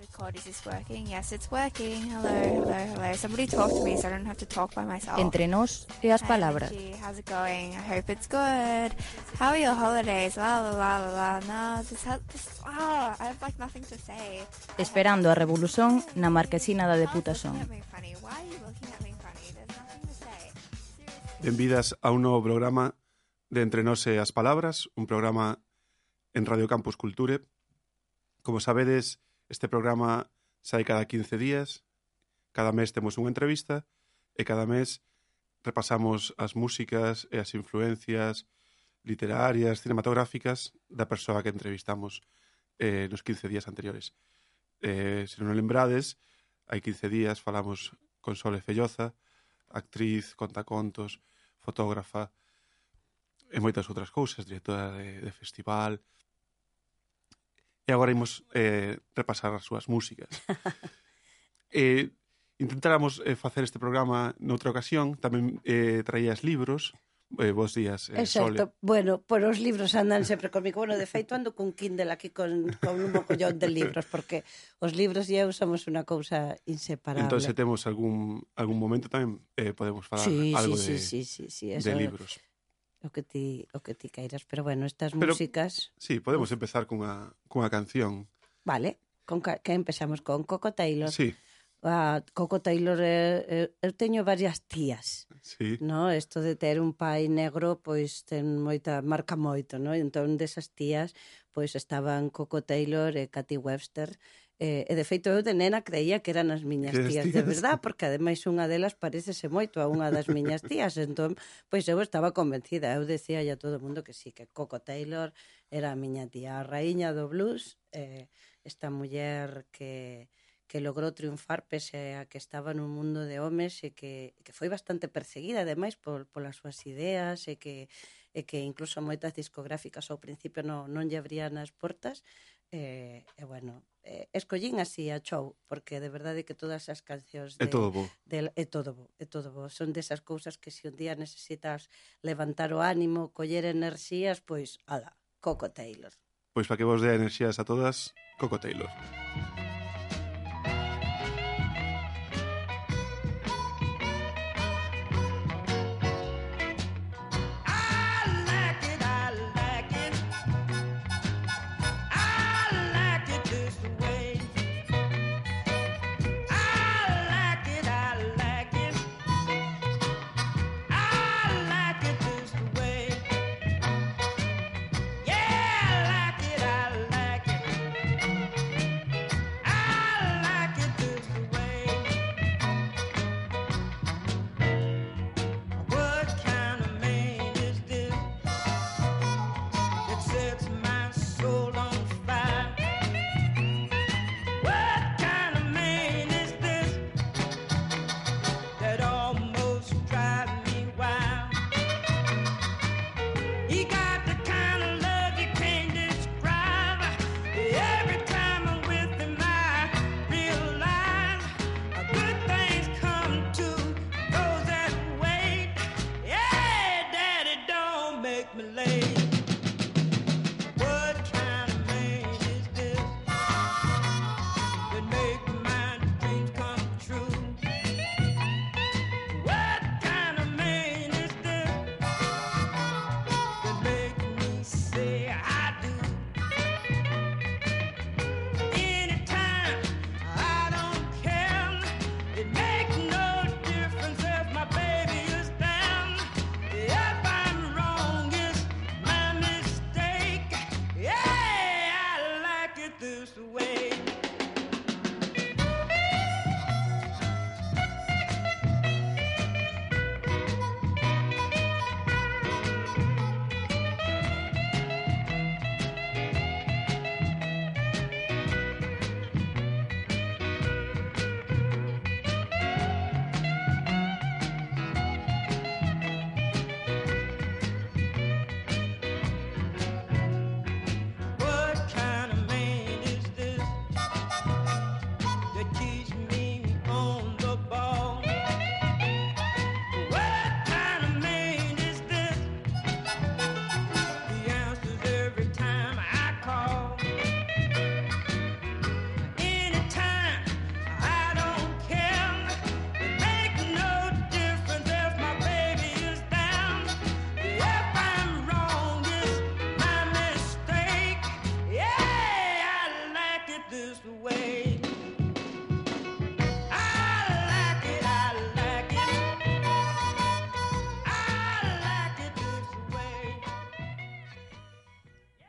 record. Is this working? Yes, it's working. Hello, hello, hello. Somebody talk to me so I don't have to talk by myself. Entre nós e as Hi, palabras. How's it going? I hope it's good. How are your holidays? La la la la la. No, oh, I have like nothing to say. Esperando a revolución na marquesina da Deputación. Benvidas a un novo programa de Entre Nós e as Palabras, un programa en Radio Campus Culture. Como sabedes, Este programa sai cada 15 días, cada mes temos unha entrevista e cada mes repasamos as músicas e as influencias literarias, cinematográficas da persoa que entrevistamos eh, nos 15 días anteriores. Eh, se non lembrades, hai 15 días falamos con Sole Felloza, actriz, contacontos, fotógrafa e moitas outras cousas, directora de, de festival, E agora imos eh, repasar as súas músicas. eh, intentáramos eh, facer este programa noutra ocasión, tamén eh, traías libros, Eh, vos días, eh, Exacto. Sole. Bueno, por os libros andan sempre comigo. Bueno, de feito ando cun Kindle aquí con, con un mocollón de libros, porque os libros e eu somos unha cousa inseparable. Entón, se temos algún, algún momento tamén eh, podemos falar sí, algo sí, de, sí, sí, sí, sí. Eso, de libros o que ti o que ti queiras, pero bueno, estas pero, músicas. Sí, podemos empezar cunha cunha canción. Vale, con que empezamos con Coco Taylor. Sí. A Coco Taylor eh, eh, eu teño varias tías. Sí. No, isto de ter un pai negro pois ten moita marca moito, no? Entón desas tías pois estaban Coco Taylor e Katy Webster Eh, e de feito eu de nena creía que eran as miñas que tías, tías, de verdad, porque ademais unha delas parecese moito a unha das miñas tías, entón, pois eu estaba convencida, eu decía a todo o mundo que sí, que Coco Taylor era a miña tía, a raíña do blues, eh, esta muller que que logrou triunfar pese a que estaba nun mundo de homes e que, que foi bastante perseguida ademais por, polas súas ideas e que, e que incluso moitas discográficas ao principio non, non lle abrían as portas. E, e bueno, Eh, escollín así a Chou, porque de verdade que todas as cancións de, é todo bo. De, é todo bo, é todo bo. Son desas cousas que se un día necesitas levantar o ánimo, coller enerxías, pois, ala, Coco Taylor. Pois para que vos dé enerxías a todas, Coco Taylor. Coco Taylor.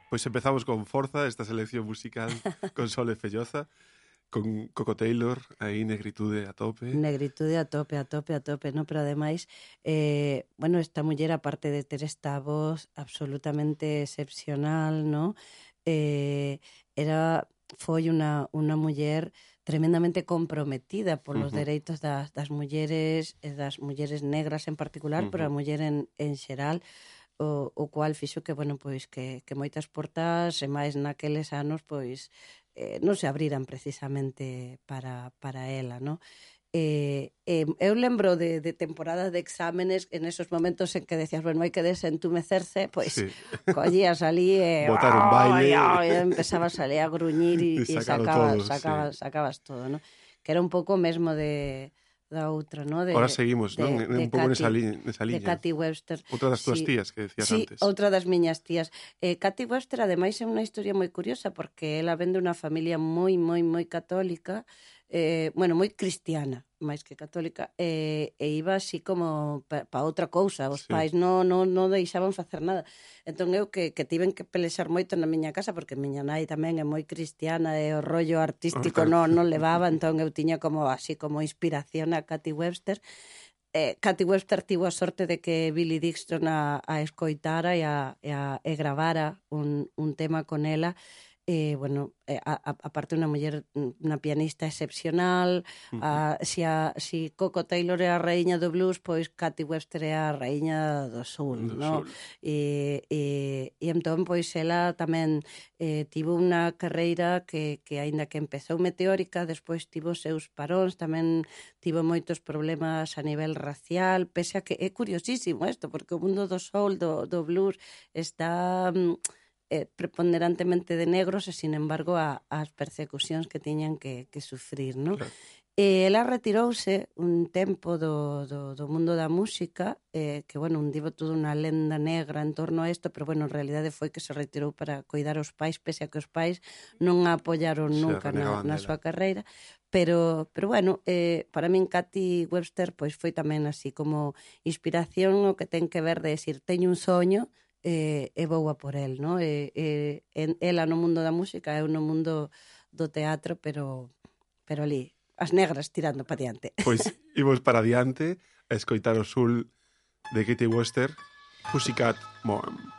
Pois empezamos con forza esta selección musical con Sole Felloza, con Coco Taylor, aí negritude a tope. Negritude a tope, a tope, a tope, no, pero ademais, eh, bueno, esta muller aparte de ter esta voz absolutamente excepcional, no? Eh, era foi unha unha muller tremendamente comprometida polos uh -huh. dereitos das das mulleres e das mulleres negras en particular, uh -huh. pero a muller en en xeral o, o cual fixo que, bueno, pois que, que moitas portas, e máis naqueles anos, pois eh, non se abriran precisamente para, para ela, non? eh, eh, eu lembro de, de temporadas de exámenes en esos momentos en que decías, bueno, hai que desentumecerse, pois sí. collías ali e... Botar un baile. Oh, e empezabas ali a gruñir e, e sacabas, todo, sacabas, sí. sacabas todo, ¿no? Que era un pouco mesmo de da outra, no? De, Ahora seguimos, de, non? De, un pouco nesa, li, nesa liña. De Cathy Webster. Outra das túas sí, tías que decías sí, antes. Sí, outra das miñas tías. Eh, Cathy Webster, ademais, é unha historia moi curiosa porque ela vende unha familia moi, moi, moi católica eh, bueno, moi cristiana, máis que católica, eh, e iba así como para pa outra cousa, os sí. pais non no, no deixaban facer nada. Entón eu que, que tiven que pelexar moito na miña casa, porque miña nai tamén é moi cristiana e o rollo artístico non non levaba, entón eu tiña como así como inspiración a Cathy Webster, eh, Cathy Webster tivo a sorte de que Billy Dixon a, a escoitara e a, e a e gravara un, un tema con ela eh, bueno, eh, a, aparte unha muller, unha pianista excepcional, uh ah, -huh. a, si, a, si Coco Taylor é a raíña do blues, pois Cathy Webster é a raíña do soul, do no? Soul. E, e, e entón, pois, ela tamén eh, tivo unha carreira que, que aínda que empezou meteórica, despois tivo seus paróns, tamén tivo moitos problemas a nivel racial, pese a que é curiosísimo isto, porque o mundo do soul, do, do blues, está... Mm, eh, preponderantemente de negros e, sin embargo, a, as persecucións que tiñan que, que sufrir, non? Claro. E ela retirouse un tempo do, do, do mundo da música, eh, que, bueno, un divo toda unha lenda negra en torno a isto, pero, bueno, en realidade foi que se retirou para cuidar os pais, pese a que os pais non a apoyaron nunca na, na súa carreira. Pero, pero bueno, eh, para min Cathy Webster pois foi tamén así como inspiración o que ten que ver de decir, teño un soño, Eh, e, e vou a por el, no? E, e, en, ela no mundo da música, eu no mundo do teatro, pero, pero ali, as negras tirando para diante. Pois, imos para diante a escoitar o sul de Katie Wester, Pussycat Mom.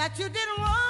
that you didn't want.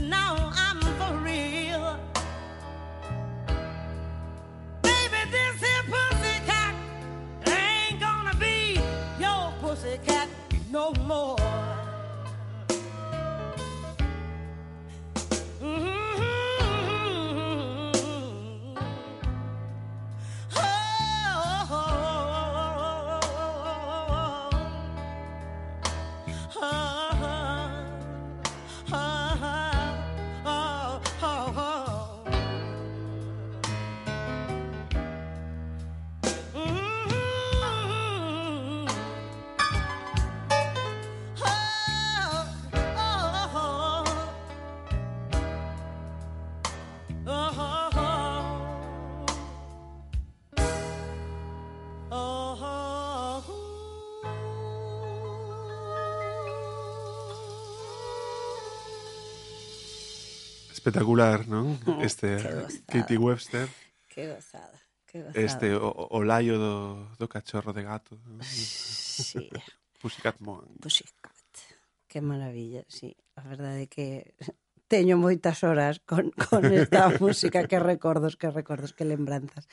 now. espectacular, non? Este Katie Webster. Que gozada. Que gozada. Este o, o laio do, do cachorro de gato. Sí. Pussycat Monk. Pussycat. Que maravilla, sí. A verdade é que teño moitas horas con, con esta música, que recordos, que recordos, que lembranzas.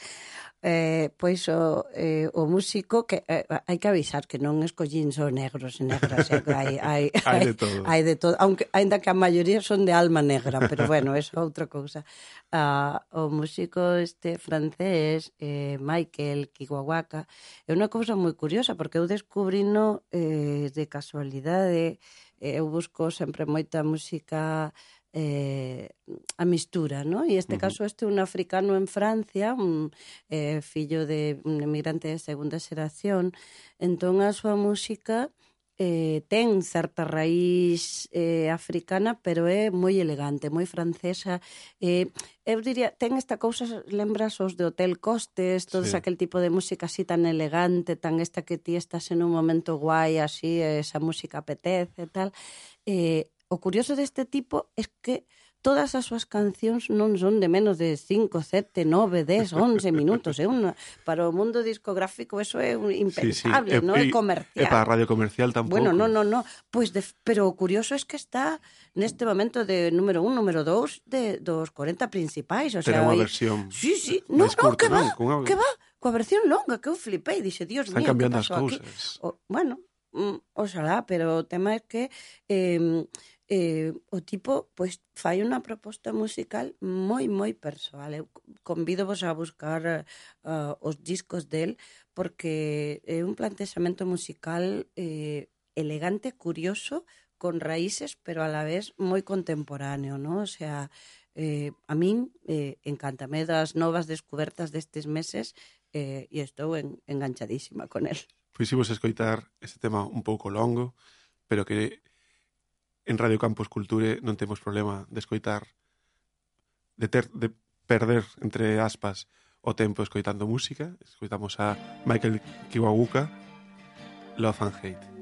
Eh, pois o, eh, o músico que eh, hai que avisar que non escollín só negros e negras, eh, hai, hai, hai, de todo. hai de todo, aunque aínda que a maioría son de alma negra, pero bueno, é outra cousa. Ah, o músico este francés eh, Michael Kiwawaka é unha cousa moi curiosa porque eu descubrino eh, de casualidade eh, eu busco sempre moita música eh, a mistura, ¿no? Y este caso este un africano en Francia, un eh, fillo de un emigrante de segunda xeración, entón a súa música eh, ten certa raíz eh, africana, pero é moi elegante, moi francesa. Eh, eu diría, ten esta cousa, lembras os de Hotel Costes, todos sí. aquel tipo de música así tan elegante, tan esta que ti estás en un momento guai, así, esa música apetece e tal. Eh, O curioso deste tipo é que todas as súas cancións non son de menos de 5, 7, 9, 10, 11 minutos. É unha, para o mundo discográfico eso é un impensable, sí, sí. non é comercial. E para a radio comercial tampouco. Bueno, non, non, non. Pois de, pero o curioso é es que está neste momento de número 1, número 2 de, dos 40 principais. O sea, Terá unha versión Sí, sí. Non, non, que va, non, cunha... que va. Coa versión longa, que eu flipei. Dixe, dios mío, que pasou aquí? O, bueno, mm, oxalá, pero o tema é que... Eh, eh, o tipo pois fai unha proposta musical moi moi persoal. Eu convidovos a buscar uh, os discos del porque é un plantexamento musical eh, elegante, curioso, con raíces, pero a la vez moi contemporáneo, ¿no? O sea, eh, a min eh, encantame das novas descubertas destes meses eh, e estou en, enganchadísima con el. Pois imos escoitar ese tema un pouco longo, pero que en Radio Campus Culture non temos problema de escoitar de, ter, de perder entre aspas o tempo escoitando música. Escoitamos a Michael Kiwaguka, Love and Hate.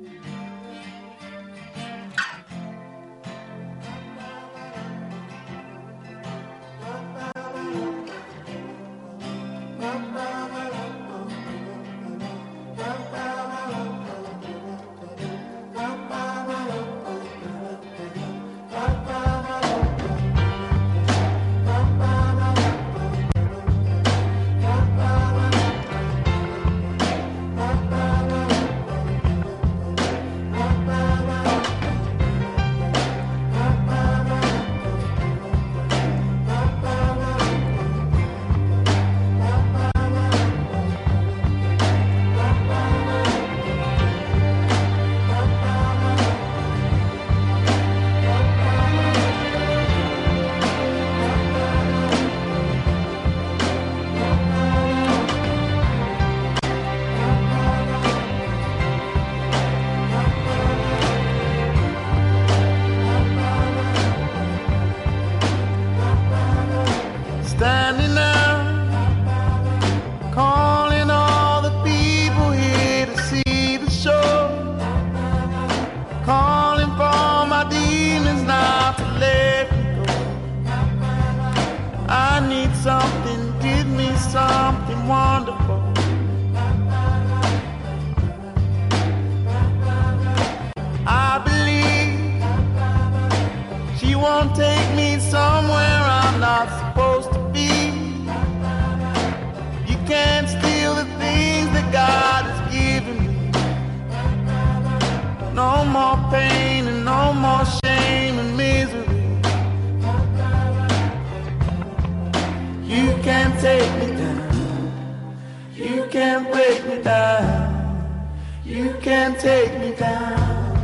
You can't break me down. You can't take me down.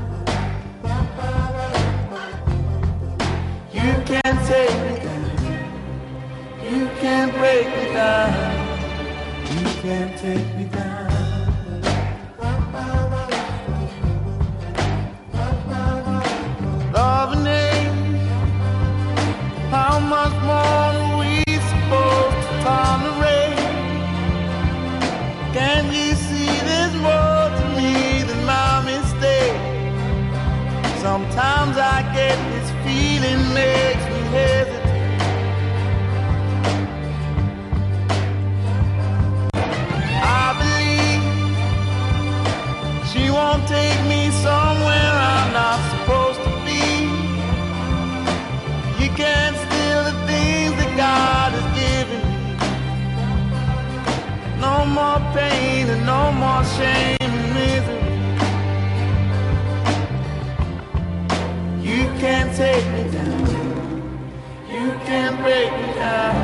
You can't take me down. You can't break me down. You can't take me down. No more pain and no more shame and misery. You can't take me down. You can't break me down.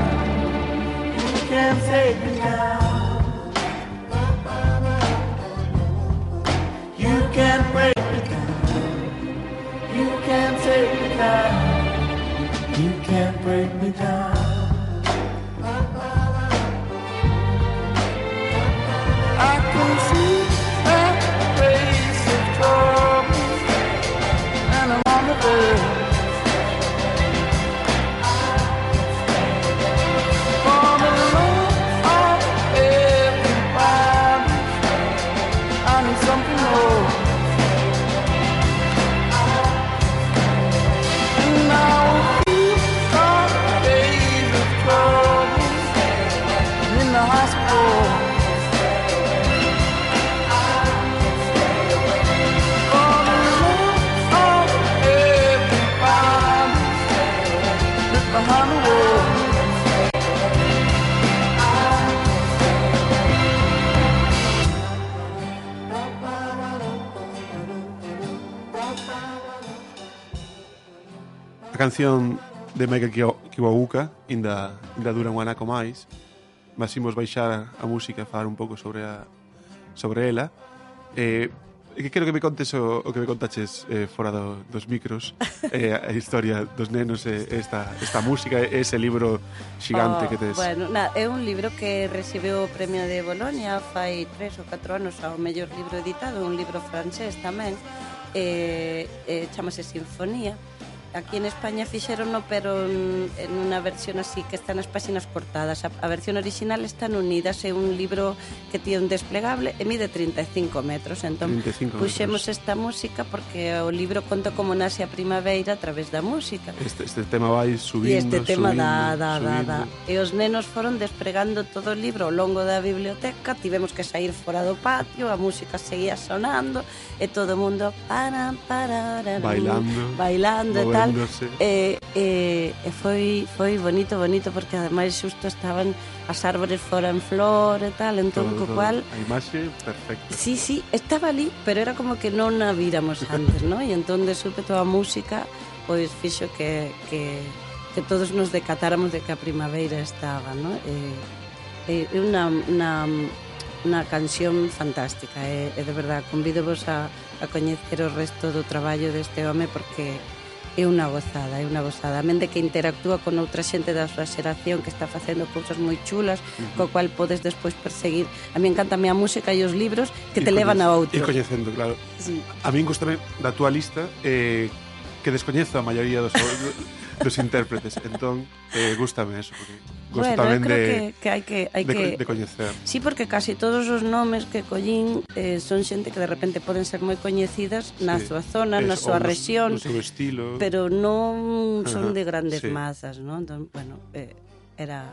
You can't take me down. You can't break me down. You can't take me down. You can't break me down. Something canción de Michael Kiwabuka, Inda, Inda dura un anaco máis, mas imos baixar a música e falar un pouco sobre a, sobre ela. Eh, que quero que me contes o, o que me contaches eh, fora do, dos micros eh, a historia dos nenos e eh, esta, esta música e ese libro xigante oh, que tes. Bueno, na, é un libro que recibeu o premio de Bolonia fai tres ou catro anos ao mellor libro editado, un libro francés tamén, eh, eh, chamase Sinfonía, aquí en España fixeronno, pero en unha versión así que está nas páxinas cortadas. A, a versión original están unidas, é un libro que tiene un desplegable e mide 35 metros. Entón, 35 metros. puxemos esta música porque o libro conta como nace a primavera a través da música. Este, este tema vai subindo, E este tema subindo, da, da, subindo. da, da. E os nenos foron despregando todo o libro ao longo da biblioteca, tivemos que sair fora do patio, a música seguía sonando e todo o mundo para, para, bailando, bailando e tal tal. E, e, e foi, foi bonito, bonito, porque ademais xusto estaban as árbores fora en flor e tal, entón todo, co cual... A imaxe perfecta. Sí, sí, estaba ali, pero era como que non a víramos antes, non? E entón de súpeto a música pois fixo que, que, que todos nos decatáramos de que a primavera estaba, non? E, eh, eh, é unha, unha, unha canción fantástica e, e de verdade convido vos a, a coñecer o resto do traballo deste home porque é unha gozada, é unha gozada. Amén de que interactúa con outra xente da súa xeración que está facendo cousas moi chulas, uh -huh. co cual podes despois perseguir. A mí encanta a música e os libros que te levan a outro. E coñecendo, claro. Sí. A mí gustame da túa lista eh, que descoñezo a maioría dos, dos intérpretes. Entón, eh, gustame eso. Porque gosto bueno, tamén de, que, que hai que, hai de, que... de coñecer. Sí, porque casi todos os nomes que collín eh, son xente que de repente poden ser moi coñecidas na sí. súa zona, es, na súa región, no seu estilo, pero non son Ajá. de grandes sí. mazas, ¿no? Entón, bueno, eh, era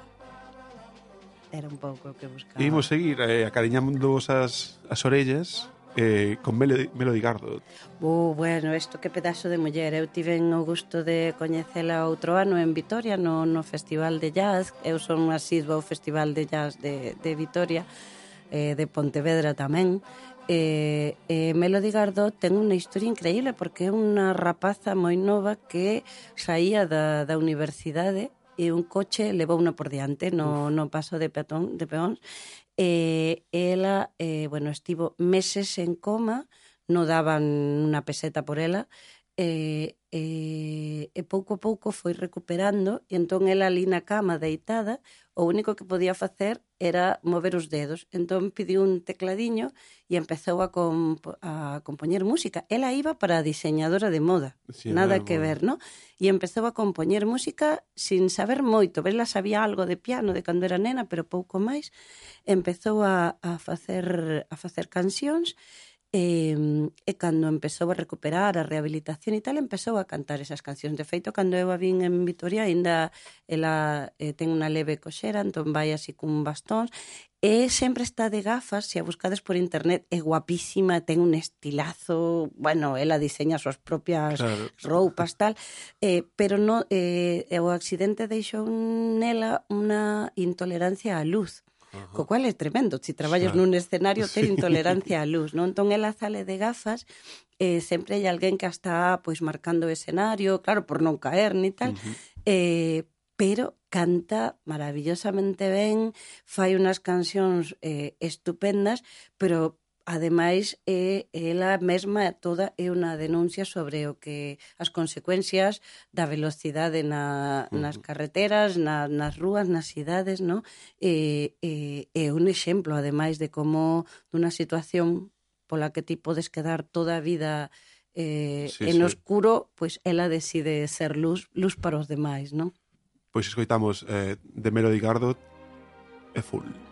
era un pouco o que buscaba. Imos seguir eh, acariñando as, as orellas eh, con Melody, Melody Gardot. Uh, bueno, isto que pedazo de muller. Eu tiven o gusto de coñecela outro ano en Vitoria, no, no Festival de Jazz. Eu son asidua ao Festival de Jazz de, de Vitoria, eh, de Pontevedra tamén. Eh, eh, Melody Gardot ten unha historia increíble porque é unha rapaza moi nova que saía da, da universidade e un coche levou unha por diante no, no paso de peatón de peóns E ela, eh, bueno, estivo meses en coma, non daban unha peseta por ela, e, e, e pouco a pouco foi recuperando, e entón ela ali na cama deitada, o único que podía facer era mover os dedos. Entón pediu un tecladiño e empezou a, comp a compoñer música. Ela iba para diseñadora de moda, sí, nada que ver, no? E empezou a compoñer música sin saber moito. Vela sabía algo de piano de cando era nena, pero pouco máis. Empezou a, a facer a facer cancións E, e cando empezou a recuperar a rehabilitación e tal, empezou a cantar esas cancións. De feito, cando eu a vin en Vitoria, aínda ela eh, ten unha leve coxera, entón vai así cun bastón, e sempre está de gafas, se a buscades por internet, é guapísima, ten un estilazo, bueno, ela diseña as súas propias claro. roupas, tal, eh, pero no, eh, o accidente deixou nela unha intolerancia á luz. Co cual é tremendo, se si traballas claro. nun escenario ter sí. intolerancia á luz, non? Entón ela sale de gafas eh, sempre hai alguén que está pois marcando o escenario, claro, por non caer ni tal, uh -huh. eh, pero canta maravillosamente ben, fai unhas cancións eh, estupendas, pero ademais é ela mesma toda é unha denuncia sobre o que as consecuencias da velocidade na, nas carreteras, na, nas rúas, nas cidades, no? E, e, é un exemplo ademais de como dunha situación pola que ti podes quedar toda a vida eh, sí, en sí. oscuro, pois pues, ela decide ser luz, luz para os demais, non? Pois escoitamos eh, de Melody Gardot e Full.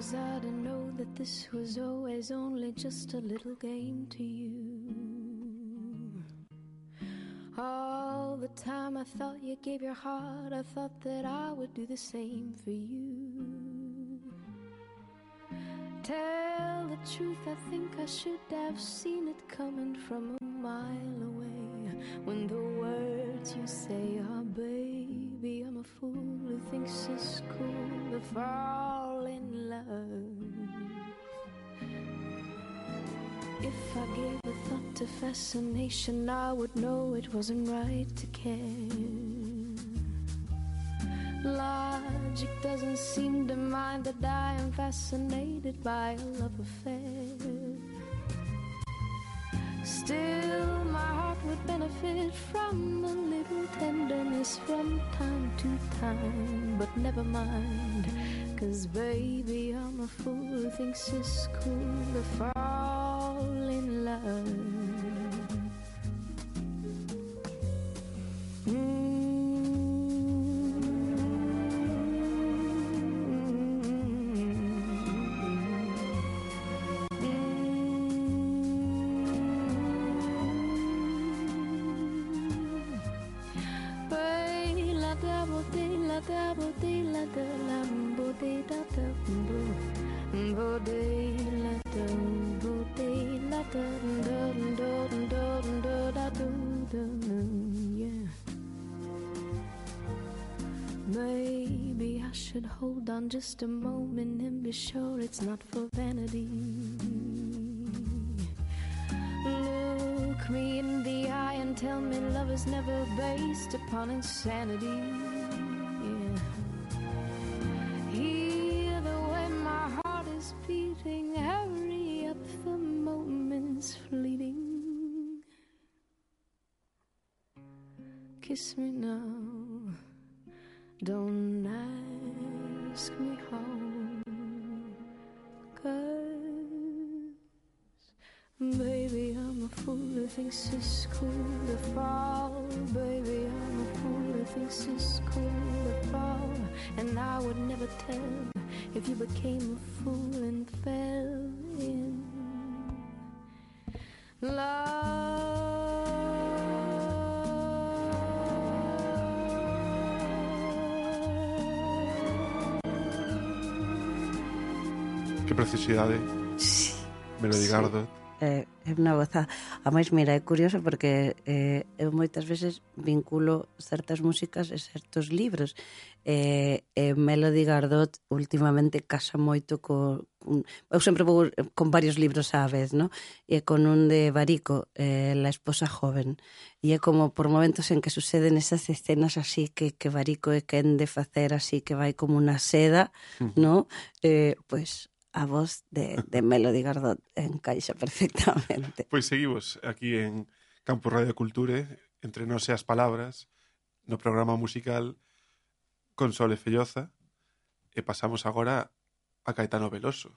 Was I to know that this was always only just a little game to you? All the time I thought you gave your heart, I thought that I would do the same for you. Tell the truth, I think I should have seen it coming from a mile away. When the words you say are, baby, I'm a fool who thinks it's cool to fall love. If I gave a thought to fascination, I would know it wasn't right to care. Logic doesn't seem to mind that I am fascinated by a love affair. Still, my heart would benefit from a little tenderness from time to time. But never mind, cause baby, I'm a fool who thinks it's cool to fall in love. Just a moment and be sure it's not for vanity. Look me in the eye and tell me love is never based upon insanity. curiosidade. Sí. Melody Sí. É, eh, é unha gozada. A máis, mira, é curioso porque eh, eu moitas veces vinculo certas músicas e certos libros. Eh, eh, Melody Gardot últimamente casa moito co... Un, eu sempre vou con varios libros á vez, no? E con un de Barico, eh, La esposa joven. E é como por momentos en que suceden esas escenas así que, que Barico é quen de facer así que vai como unha seda, no? Eh, pois pues, a voz de, de Melody Gardot encaixa perfectamente. Pois seguimos aquí en Campo Radio Culture, entre non seas palabras, no programa musical con Sole Felloza, e pasamos agora a Caetano Veloso.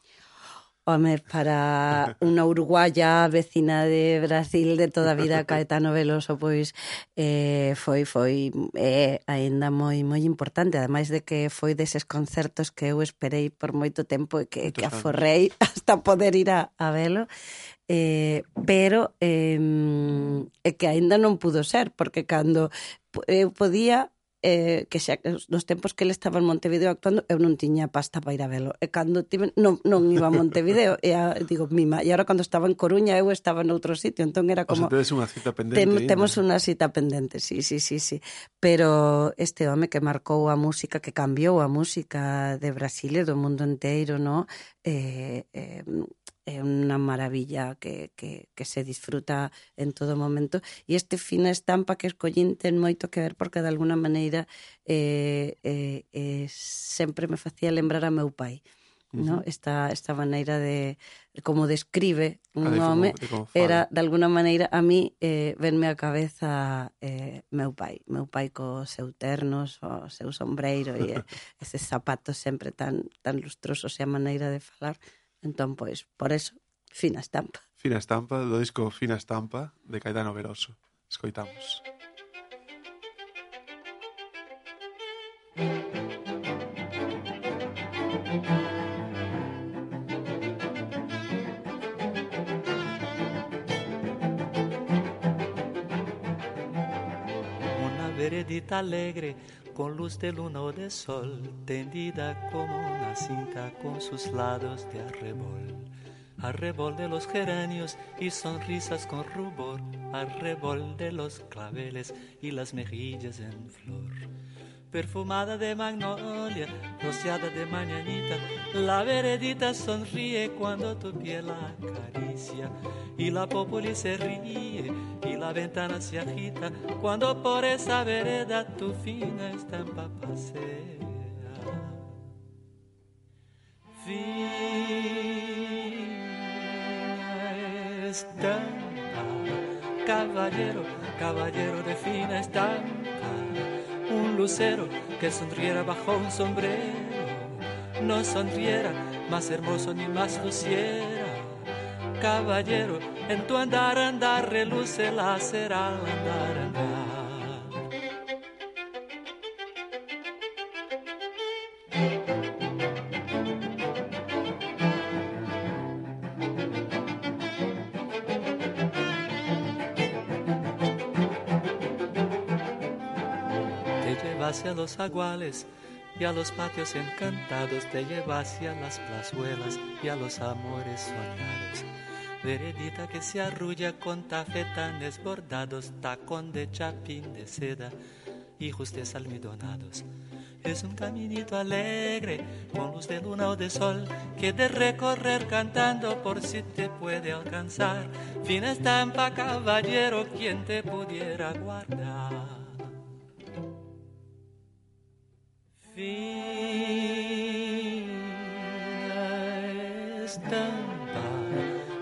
Home, para unha uruguaya vecina de Brasil de toda a vida, Caetano Veloso, pois eh, foi, foi eh, aínda moi moi importante, ademais de que foi deses concertos que eu esperei por moito tempo e que, que aforrei hasta poder ir a, a velo, eh, pero eh, é que aínda non pudo ser, porque cando eu podía eh, que xa, nos tempos que ele estaba en Montevideo actuando, eu non tiña pasta para ir a velo. E cando tive, non, non iba a Montevideo, e a, digo, mima. E agora cando estaba en Coruña, eu estaba en outro sitio, entón era como... O sea, tedes unha cita pendente. Tem, ainda. temos unha cita pendente, sí, sí, sí, sí. Pero este home que marcou a música, que cambiou a música de Brasil e do mundo inteiro, no? Eh, eh, é unha maravilla que, que, que se disfruta en todo momento. E este fina estampa que escollín ten moito que ver porque de alguna maneira eh, eh, eh, sempre me facía lembrar a meu pai. Uh -huh. No? Esta, esta maneira de como describe un ah, home de como, de como era de alguna maneira a mí eh, venme a cabeza eh, meu pai meu pai co seu ternos o seu sombreiro e eh, eses zapatos sempre tan, tan lustrosos e a maneira de falar Entón, pois, por eso, Fina Estampa. Fina Estampa, do disco Fina Estampa, de Caetano Veloso. Escoitamos. Una veredita alegre con luz de luna o de sol, tendida como una cinta con sus lados de arrebol. Arrebol de los geranios y sonrisas con rubor, arrebol de los claveles y las mejillas en flor. Perfumada de magnolia, rociada de mañanita. La veredita sonríe cuando tu piel la acaricia y la populi se ríe y la ventana se agita cuando por esa vereda tu fina estampa pasea. Fina estampa, caballero, caballero de fina estampa, un lucero que sonriera bajo un sombrero, no sonriera más hermoso ni más luciera. Caballero, en tu andar, andar, reluce la al andar, andar. Los aguales y a los patios encantados, te llevase a las plazuelas y a los amores soñados. Veredita que se arrulla con tafetanes bordados, tacón de chapín de seda y justes almidonados. Es un caminito alegre, con luz de luna o de sol, que de recorrer cantando por si te puede alcanzar. Fina estampa, caballero, quien te pudiera guardar. Fina estampa,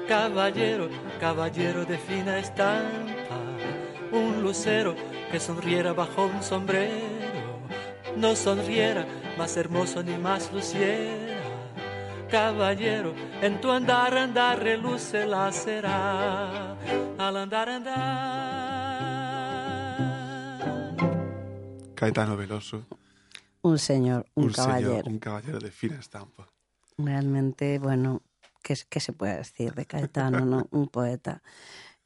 caballero, caballero de fina estampa, un lucero que sonriera bajo un sombrero, no sonriera más hermoso ni más luciera. Caballero, en tu andar, andar, reluce la cera, al andar, andar. Caetano Veloso, Un señor, un, un caballero. Señor, un caballero de fina estampa. Realmente, bueno, ¿qué, ¿qué, se puede decir de Caetano, no? Un poeta.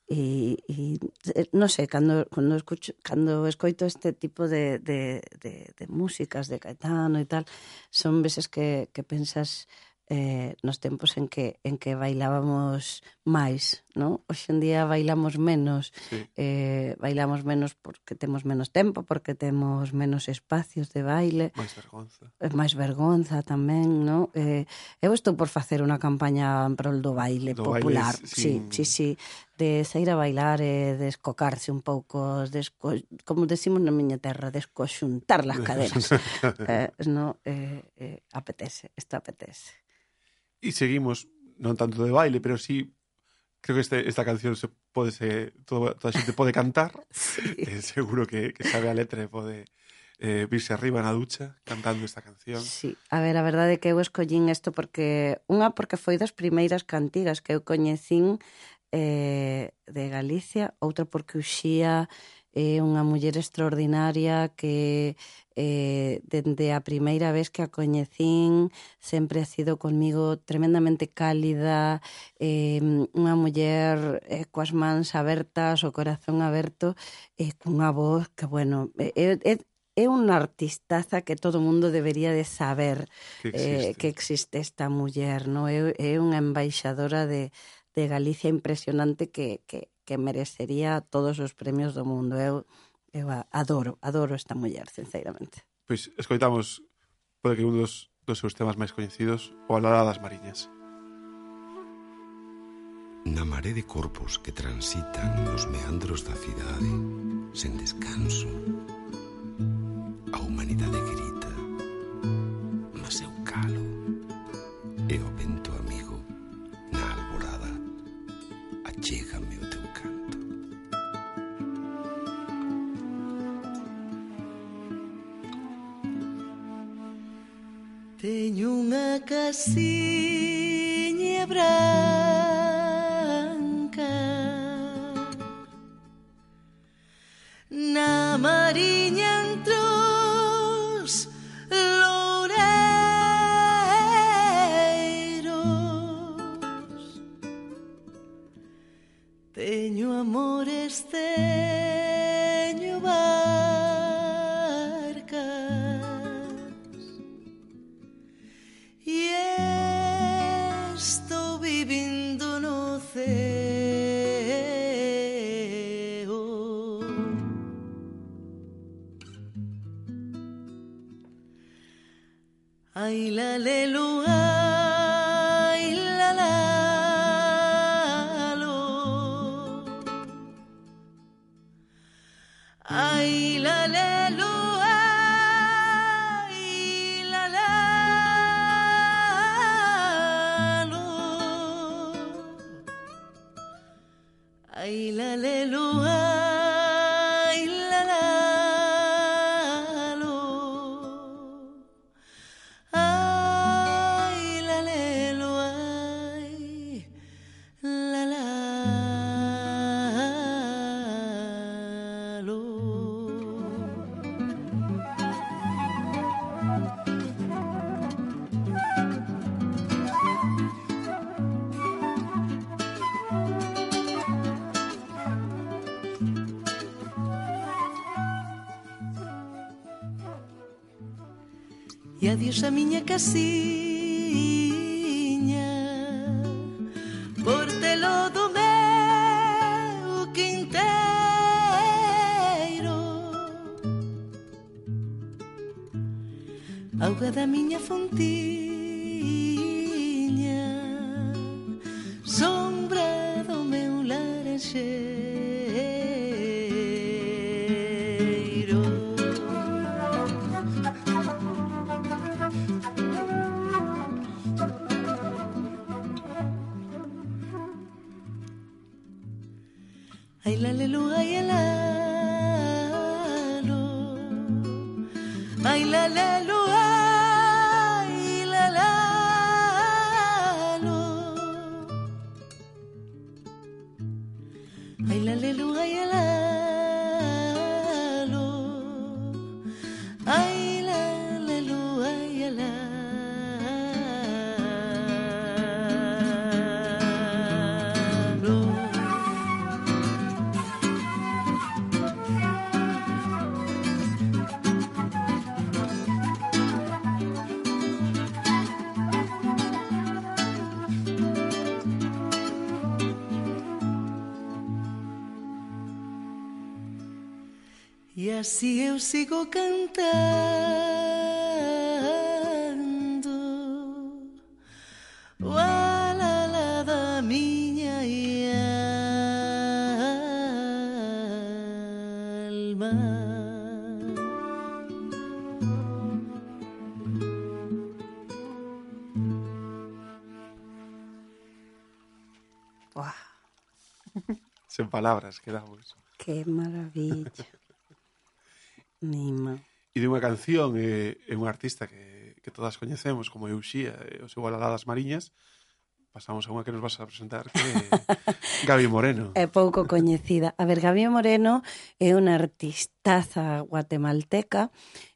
Y, y eh, no sé, cando, cando, escucho, cando escoito este tipo de, de, de, de músicas de Caetano e tal, son veces que, que pensas eh, nos tempos en que en que bailábamos máis, non? Hoxe en día bailamos menos, sí. eh, bailamos menos porque temos menos tempo, porque temos menos espacios de baile. Máis vergonza. Eh, máis vergonza tamén, non? Eh, eu estou por facer unha campaña en prol do baile do popular. Baile, sin... sí, sí, sí, de sair a bailar e descocarse un pouco, desco... como decimos na miña terra, descoxuntar las caderas. eh, no, eh, eh, apetece, isto apetece e seguimos, non tanto de baile, pero sí creo que este, esta canción se pode se toda, toda a xente pode cantar. Sí. Eh, seguro que, que sabe a letra e pode eh, virse arriba na ducha cantando esta canción. Sí, a ver, a verdade é que eu escollín isto porque unha porque foi das primeiras cantigas que eu coñecín eh, de Galicia, outra porque uxía é unha muller extraordinaria que eh, dende a primeira vez que a coñecín sempre ha sido conmigo tremendamente cálida, eh, unha muller eh, coas mans abertas, o corazón aberto, e eh, cunha voz que, bueno, é, é, é unha artistaza que todo mundo debería de saber que eh, existe, eh, que existe esta muller, no? é, é unha embaixadora de, de Galicia impresionante que, que que merecería todos os premios do mundo. Eu, eu adoro, adoro esta muller, sinceramente. Pois escoitamos, pode que un dos, dos seus temas máis coñecidos, o Alada das Mariñas. Na maré de corpos que transitan nos meandros da cidade, sen descanso, a humanidade casinha branca. prédios da minha casinha. E así eu sigo cantando O alala da miña alma Buah, Sen palabras quedamos. que maravilla. Nima. E de unha canción e, e un artista que, que todas coñecemos como Euxía e o seu Mariñas, pasamos a unha que nos vas a presentar que Gabi Moreno. É pouco coñecida. A ver, Gabi Moreno é unha artistaza guatemalteca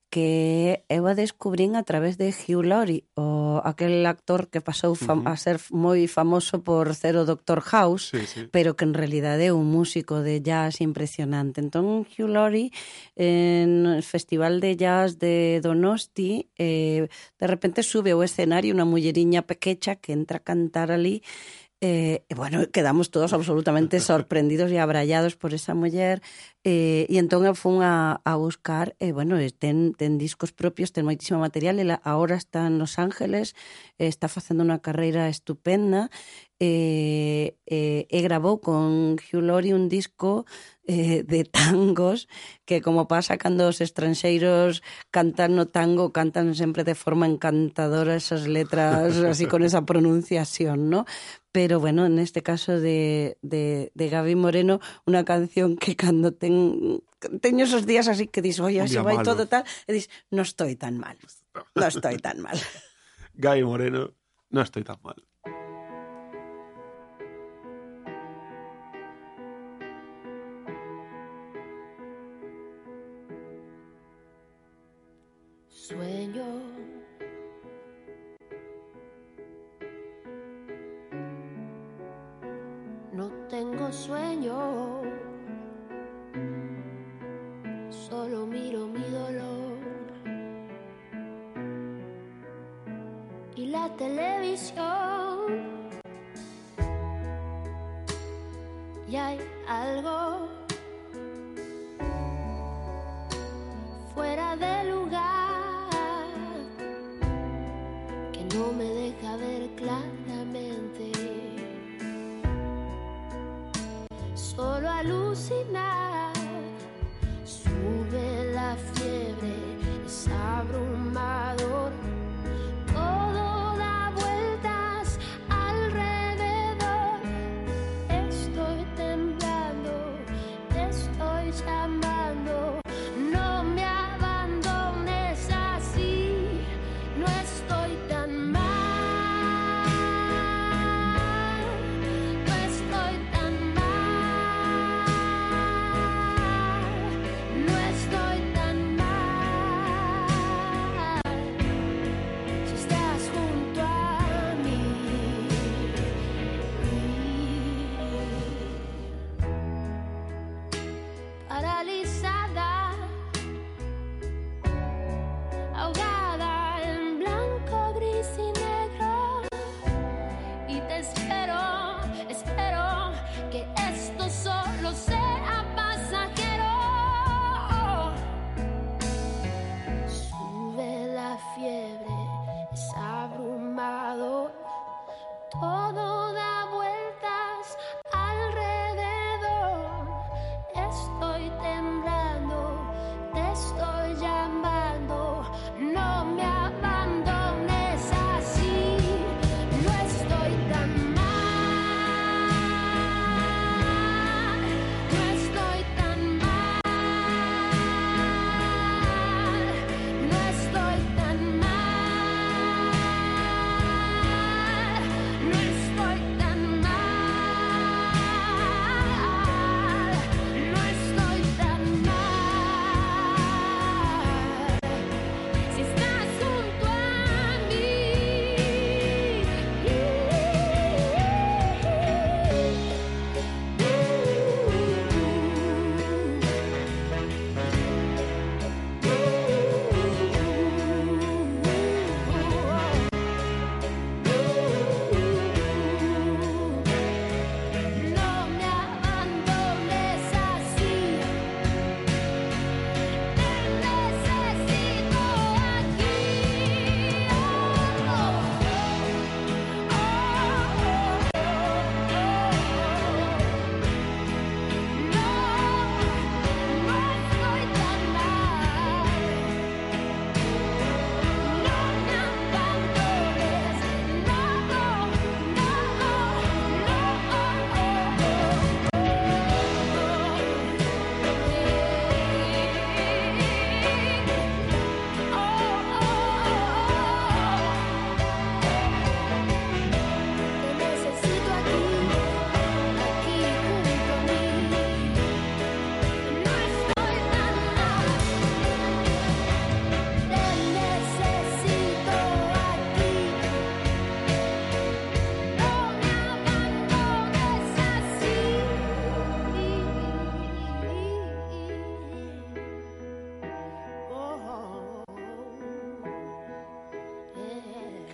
que eu a descubrín a través de Hugh Laurie, o aquel actor que pasou fam uh -huh. a ser moi famoso por ser o Dr. House, sí, sí. pero que en realidade é un músico de jazz impresionante. Entón, Hugh Laurie, en el Festival de Jazz de Donosti, eh, de repente sube ao escenario unha mulleriña pequecha que entra a cantar ali Eh, bueno, quedamos todos absolutamente sorprendidos e abrallados por esa muller. Eh, e entón eu fun a, a buscar e, bueno, eh, ten, ten discos propios, ten moitísimo material. Ela ahora está en Los Ángeles eh, está facendo unha carreira estupenda Eh, eh, e, e, e grabou con Hugh Laurie un disco eh, de tangos que como pasa cando os estranxeiros cantan no tango, cantan sempre de forma encantadora esas letras así con esa pronunciación, ¿no? Pero bueno, en este caso de, de, de Gaby Moreno, una canción que cando ten, teño esos días así que dis, oye, se vai malo. todo tal, e dis, no estoy tan mal, no estoy tan mal. Gaby Moreno, no estoy tan mal. Sueño. No tengo sueño. Solo miro mi dolor. Y la televisión. Y hay algo solo alucinar.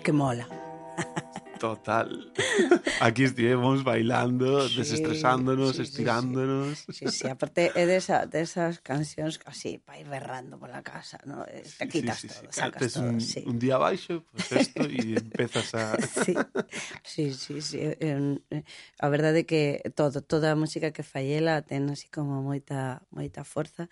que mola. Total. Aquí estivemos bailando, sí, desestresándonos, sí, estirándonos. Sí, sí, sí. aparte é desa, desas cancións así, pa ir berrando pola casa, ¿no? Eh, te quitas sí, sí, todo, sí. sacas Antes todo. Un, sí. un día baixo, pues esto, e empezas a... sí, sí, sí. sí. Eh, a verdade é que todo, toda a música que fallela ten así como moita, moita forza,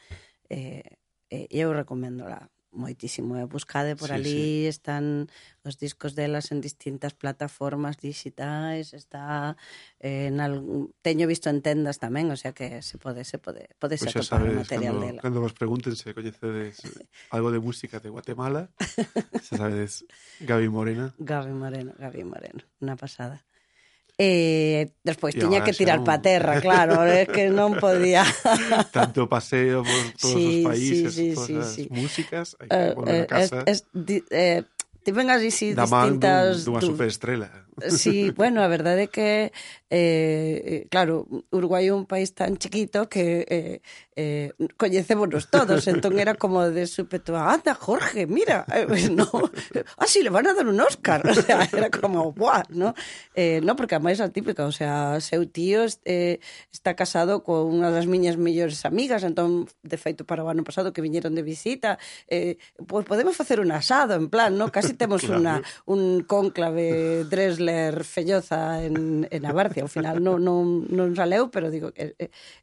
eh, eh, eu recomendola moitísimo. Eh? Buscade por sí, ali, sí. están os discos delas en distintas plataformas digitais, está eh, en algún, teño visto en tendas tamén, o sea que se pode se pode pode xa atopar material cando, dela. cando vos pregunten se coñecedes algo de música de Guatemala, xa sabedes, Gaby Morena. Gaby Moreno, Gaby Moreno, unha pasada. E despois E tiña que tirar non. pa terra, claro, é que non podía. Tanto paseo por todos Sí, os países, sí, sí, todas sí, as sí. músicas, hai que Eh, a eh, casa es, es, di, eh, Te vengas así distintas... Da man dun, dunha superestrela. Sí, bueno, a verdade é que, eh, claro, Uruguai é un país tan chiquito que eh, eh, coñecémonos todos, entón era como de súpeto, anda, Jorge, mira, eh, no, ah, sí, le van a dar un Óscar, o sea, era como, buah, no? Eh, no, porque además é a típica, o sea, seu tío eh, está casado con unha das miñas mellores amigas, entón, de feito, para o ano pasado que viñeron de visita, eh, pois podemos facer un asado, en plan, no? Casi temos claro. una, un cónclave tres ler Felloza en, en Abarcia, Ao final non, non, non saleu, pero digo que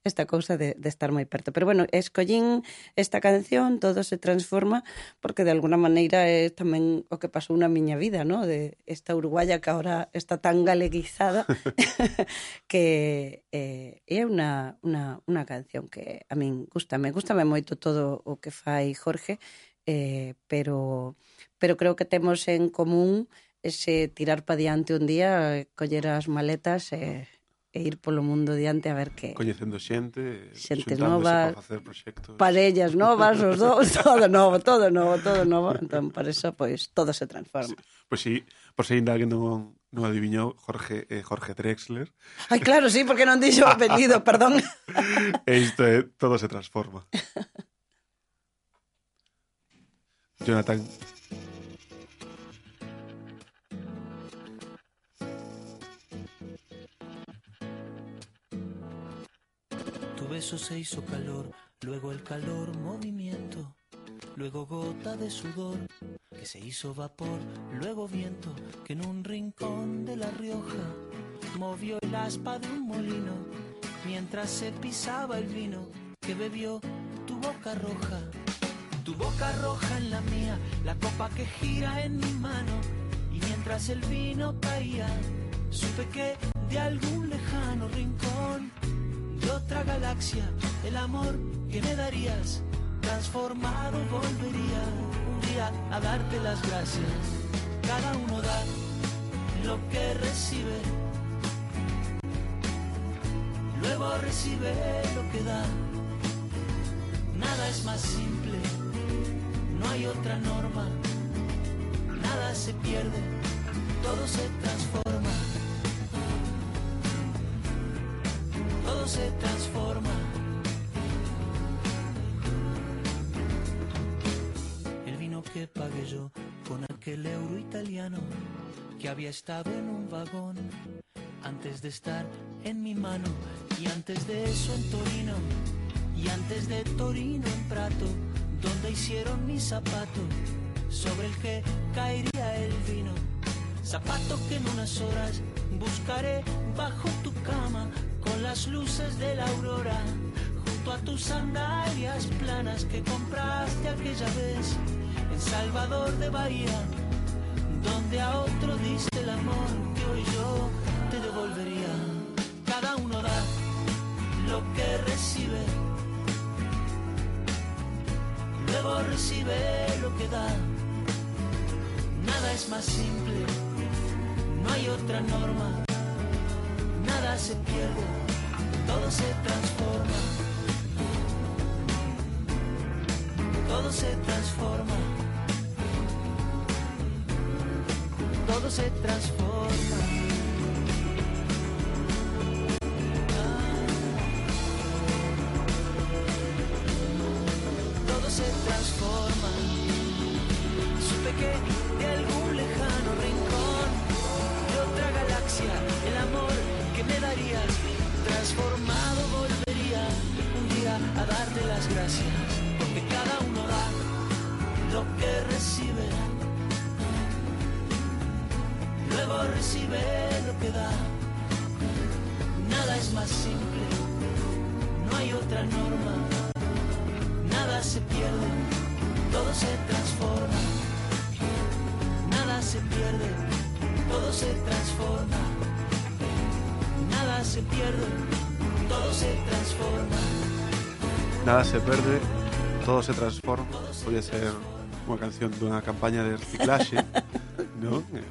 esta cousa de, de estar moi perto. Pero bueno, escollín esta canción, todo se transforma, porque de alguna maneira é tamén o que pasou na miña vida, ¿no? de esta uruguaya que ahora está tan galeguizada, que eh, é unha, unha, unha canción que a min gusta, me gusta moito todo o que fai Jorge, eh, pero, pero creo que temos en común ese tirar para diante un día, coller as maletas e, e ir polo mundo diante a ver que... Coñecendo xente, xente nova, para facer proxectos. Parellas novas, os dous, todo novo, todo novo, todo novo. Entón, por eso, pois, todo se transforma. Pois sí, por si ainda que non, non adiviñou Jorge eh, Jorge Drexler. Ai, claro, sí, porque non dixo o apelido, perdón. E isto é, todo se transforma. Jonathan, beso se hizo calor, luego el calor movimiento, luego gota de sudor que se hizo vapor, luego viento que en un rincón de La Rioja movió el aspa de un molino mientras se pisaba el vino que bebió tu boca roja. Tu boca roja en la mía, la copa que gira en mi mano y mientras el vino caía, supe que de algún lejano rincón otra galaxia, el amor que me darías, transformado volvería un día a darte las gracias. Cada uno da lo que recibe, luego recibe lo que da. Nada es más simple, no hay otra norma, nada se pierde, todo se transforma. todo se transforma. Estado en un vagón antes de estar en mi mano y antes de eso en Torino y antes de Torino en Prato donde hicieron mi zapato sobre el que caería el vino. Zapato que en unas horas buscaré bajo tu cama con las luces de la aurora junto a tus sandalias planas que compraste aquella vez en Salvador de Bahía donde a otro diste el amor que hoy yo te devolvería. Cada uno da lo que recibe. Luego recibe lo que da. Nada es más simple no hay otra norma, nada se pierde, todo se transforma, todo se transforma, todo se transforma. es verde, todo se transforma. Podría ser una canción de una campaña de reciclaje, ¿no? Eh.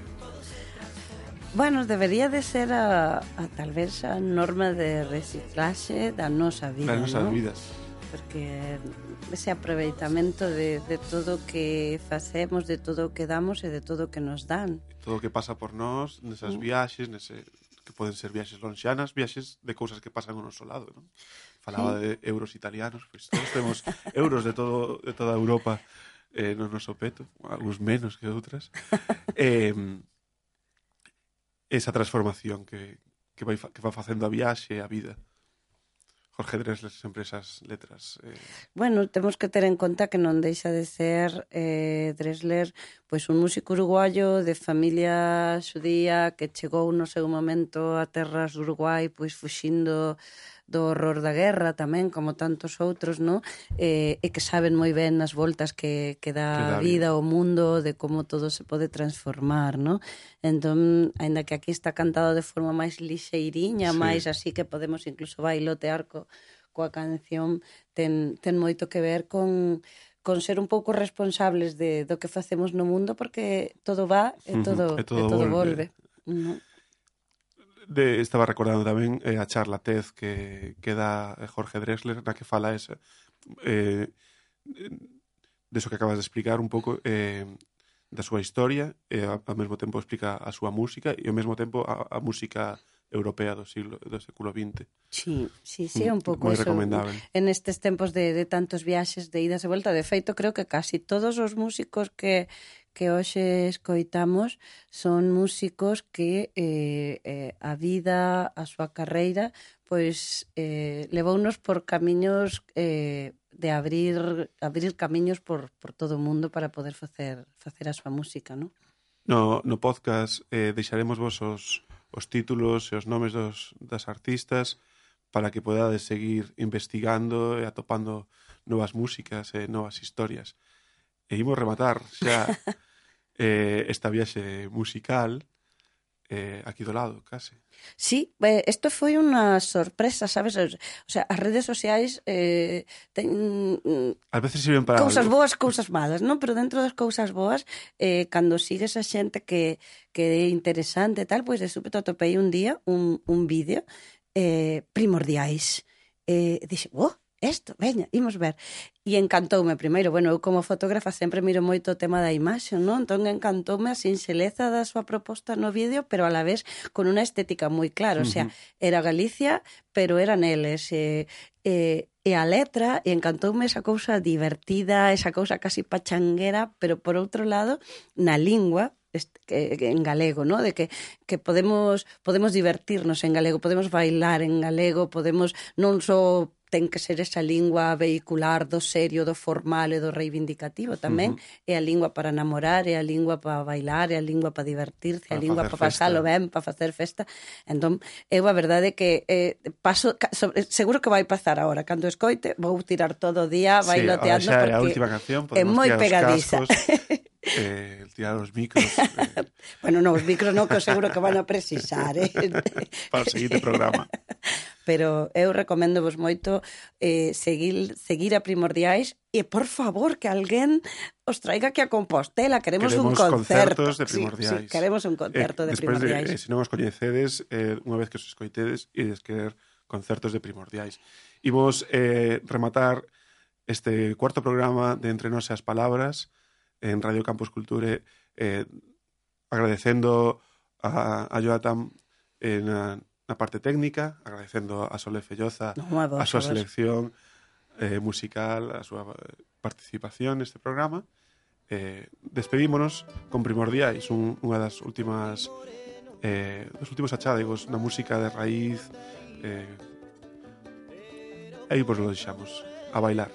Bueno, debería de ser a, a tal vez a norma de reciclaxe da nosa vida, da nosa ¿no? vidas. Porque ese aproveitamento de, de todo o que facemos, de todo o que damos e de todo o que nos dan. Todo o que pasa por nós, nesas mm. viaxes, nese, que poden ser viaxes lonxanas, viaxes de cousas que pasan ao noso lado, non? falaba sí. de euros italianos, pois pues, temos euros de todo de toda Europa eh, no noso peto, algúns menos que outras. Eh, esa transformación que, que vai que va facendo a viaxe, a vida. Jorge Dresler sempre esas letras. Eh... Bueno, temos que ter en conta que non deixa de ser eh, Dresler pois un músico uruguayo de familia xudía que chegou no seu momento a terras do Uruguai pois fuxindo do horror da guerra tamén, como tantos outros, no? Eh, e que saben moi ben as voltas que, que dá a vida, ao mundo, de como todo se pode transformar, no? Entón, aínda que aquí está cantado de forma máis lixeiriña, sí. máis así que podemos incluso bailotear co, coa canción, ten, ten moito que ver con con ser un pouco responsables de do que facemos no mundo porque todo va e todo, uh -huh. e todo, e todo volve. volve. No de, estaba recordando tamén eh, a charla TED que, que dá eh, Jorge Drexler na que fala esa eh, de eso que acabas de explicar un pouco eh, da súa historia e eh, ao mesmo tempo explica a súa música e ao mesmo tempo a, a música europea do siglo do século XX. Sí, sí, sí, mm, un pouco Moi eso. En estes tempos de, de tantos viaxes de idas e volta, de feito, creo que casi todos os músicos que que hoxe escoitamos son músicos que eh, eh, a vida, a súa carreira, pois eh, levounos por camiños eh, de abrir abrir camiños por, por todo o mundo para poder facer facer a súa música, non? No, no podcast eh, deixaremos vos os, os títulos e os nomes dos, das artistas para que podades seguir investigando e atopando novas músicas e novas historias. E imos rematar xa eh, esta viaxe musical eh, aquí do lado, case. Sí, eh, isto foi unha sorpresa, sabes? O sea, as redes sociais eh, ten... Mm, Ás veces sirven para... Cousas algo. boas, cousas malas, non? Pero dentro das cousas boas, eh, cando sigues a xente que, que é interesante e tal, pois de súpeto atopei un día un, un vídeo eh, primordiais. Eh, dixe, oh, esto, veña, imos ver. E encantoume primeiro, bueno, eu como fotógrafa sempre miro moito o tema da imaxe, non? Entón encantoume a sinxeleza da súa proposta no vídeo, pero a la vez con unha estética moi clara, o sea, era Galicia, pero eran eles, e, e, e a letra, e encantoume esa cousa divertida, esa cousa casi pachanguera, pero por outro lado, na lingua, en galego, ¿no? De que que podemos podemos divertirnos en galego, podemos bailar en galego, podemos non só ten que ser esa lingua vehicular do serio, do formal e do reivindicativo tamén. Uh -huh. É a lingua para namorar, é a lingua para bailar, é a lingua para divertirse, é a lingua para pasalo ben, para facer festa. Entón, eu a verdade é que eh, paso, sobre, seguro que vai pasar agora. Cando escoite, vou tirar todo o día bailoteando sí, porque é, a última canción, é moi pegadiza. Cascos, eh, tirar os micros. Eh. bueno, non, os micros non, que seguro que van a precisar. Eh. Para o seguinte programa. Pero eu recomendo vos moito eh, seguir, seguir a Primordiais e, por favor, que alguén os traiga aquí a Compostela. Queremos, queremos un concerto. concertos de Primordiais. Sí, sí, queremos un eh, concerto eh, de Primordiais. De, eh, se non os coñecedes, eh, unha vez que os escoitedes, ides querer concertos de Primordiais. Imos eh, rematar este cuarto programa de Entre Nos e as Palabras en Radio Campus Culture eh, agradecendo a, a Joatam eh, na, na parte técnica, agradecendo a Sole Felloza no, a súa selección eh, musical, a súa participación neste programa. Eh, despedímonos con Primordiais, un, unha das últimas eh, dos últimos achádegos na música de raíz eh, aí pois lo deixamos a bailar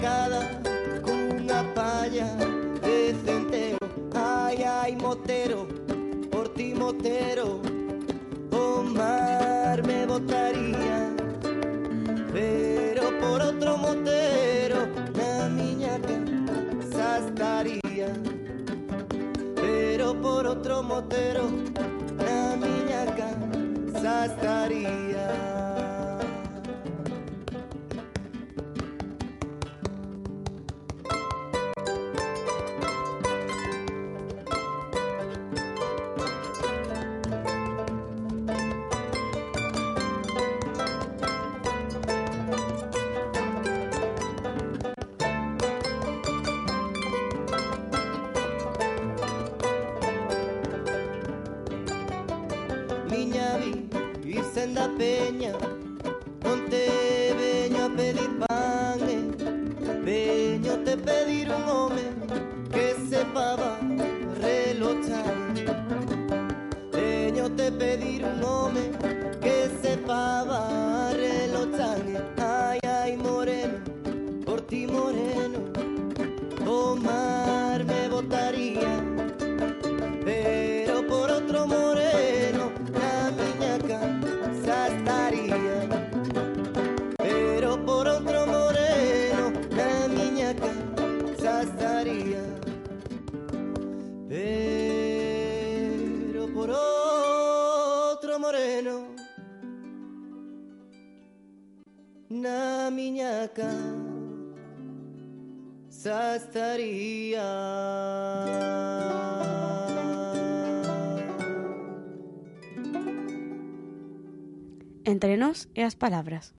con una palla de centeno. Ay, ay, motero, por ti motero, Omar me votaría. Pero por otro motero, la miña casa estaría. Pero por otro motero, la miña casa estaría. acá, Sastaría. Entre nós e as palabras.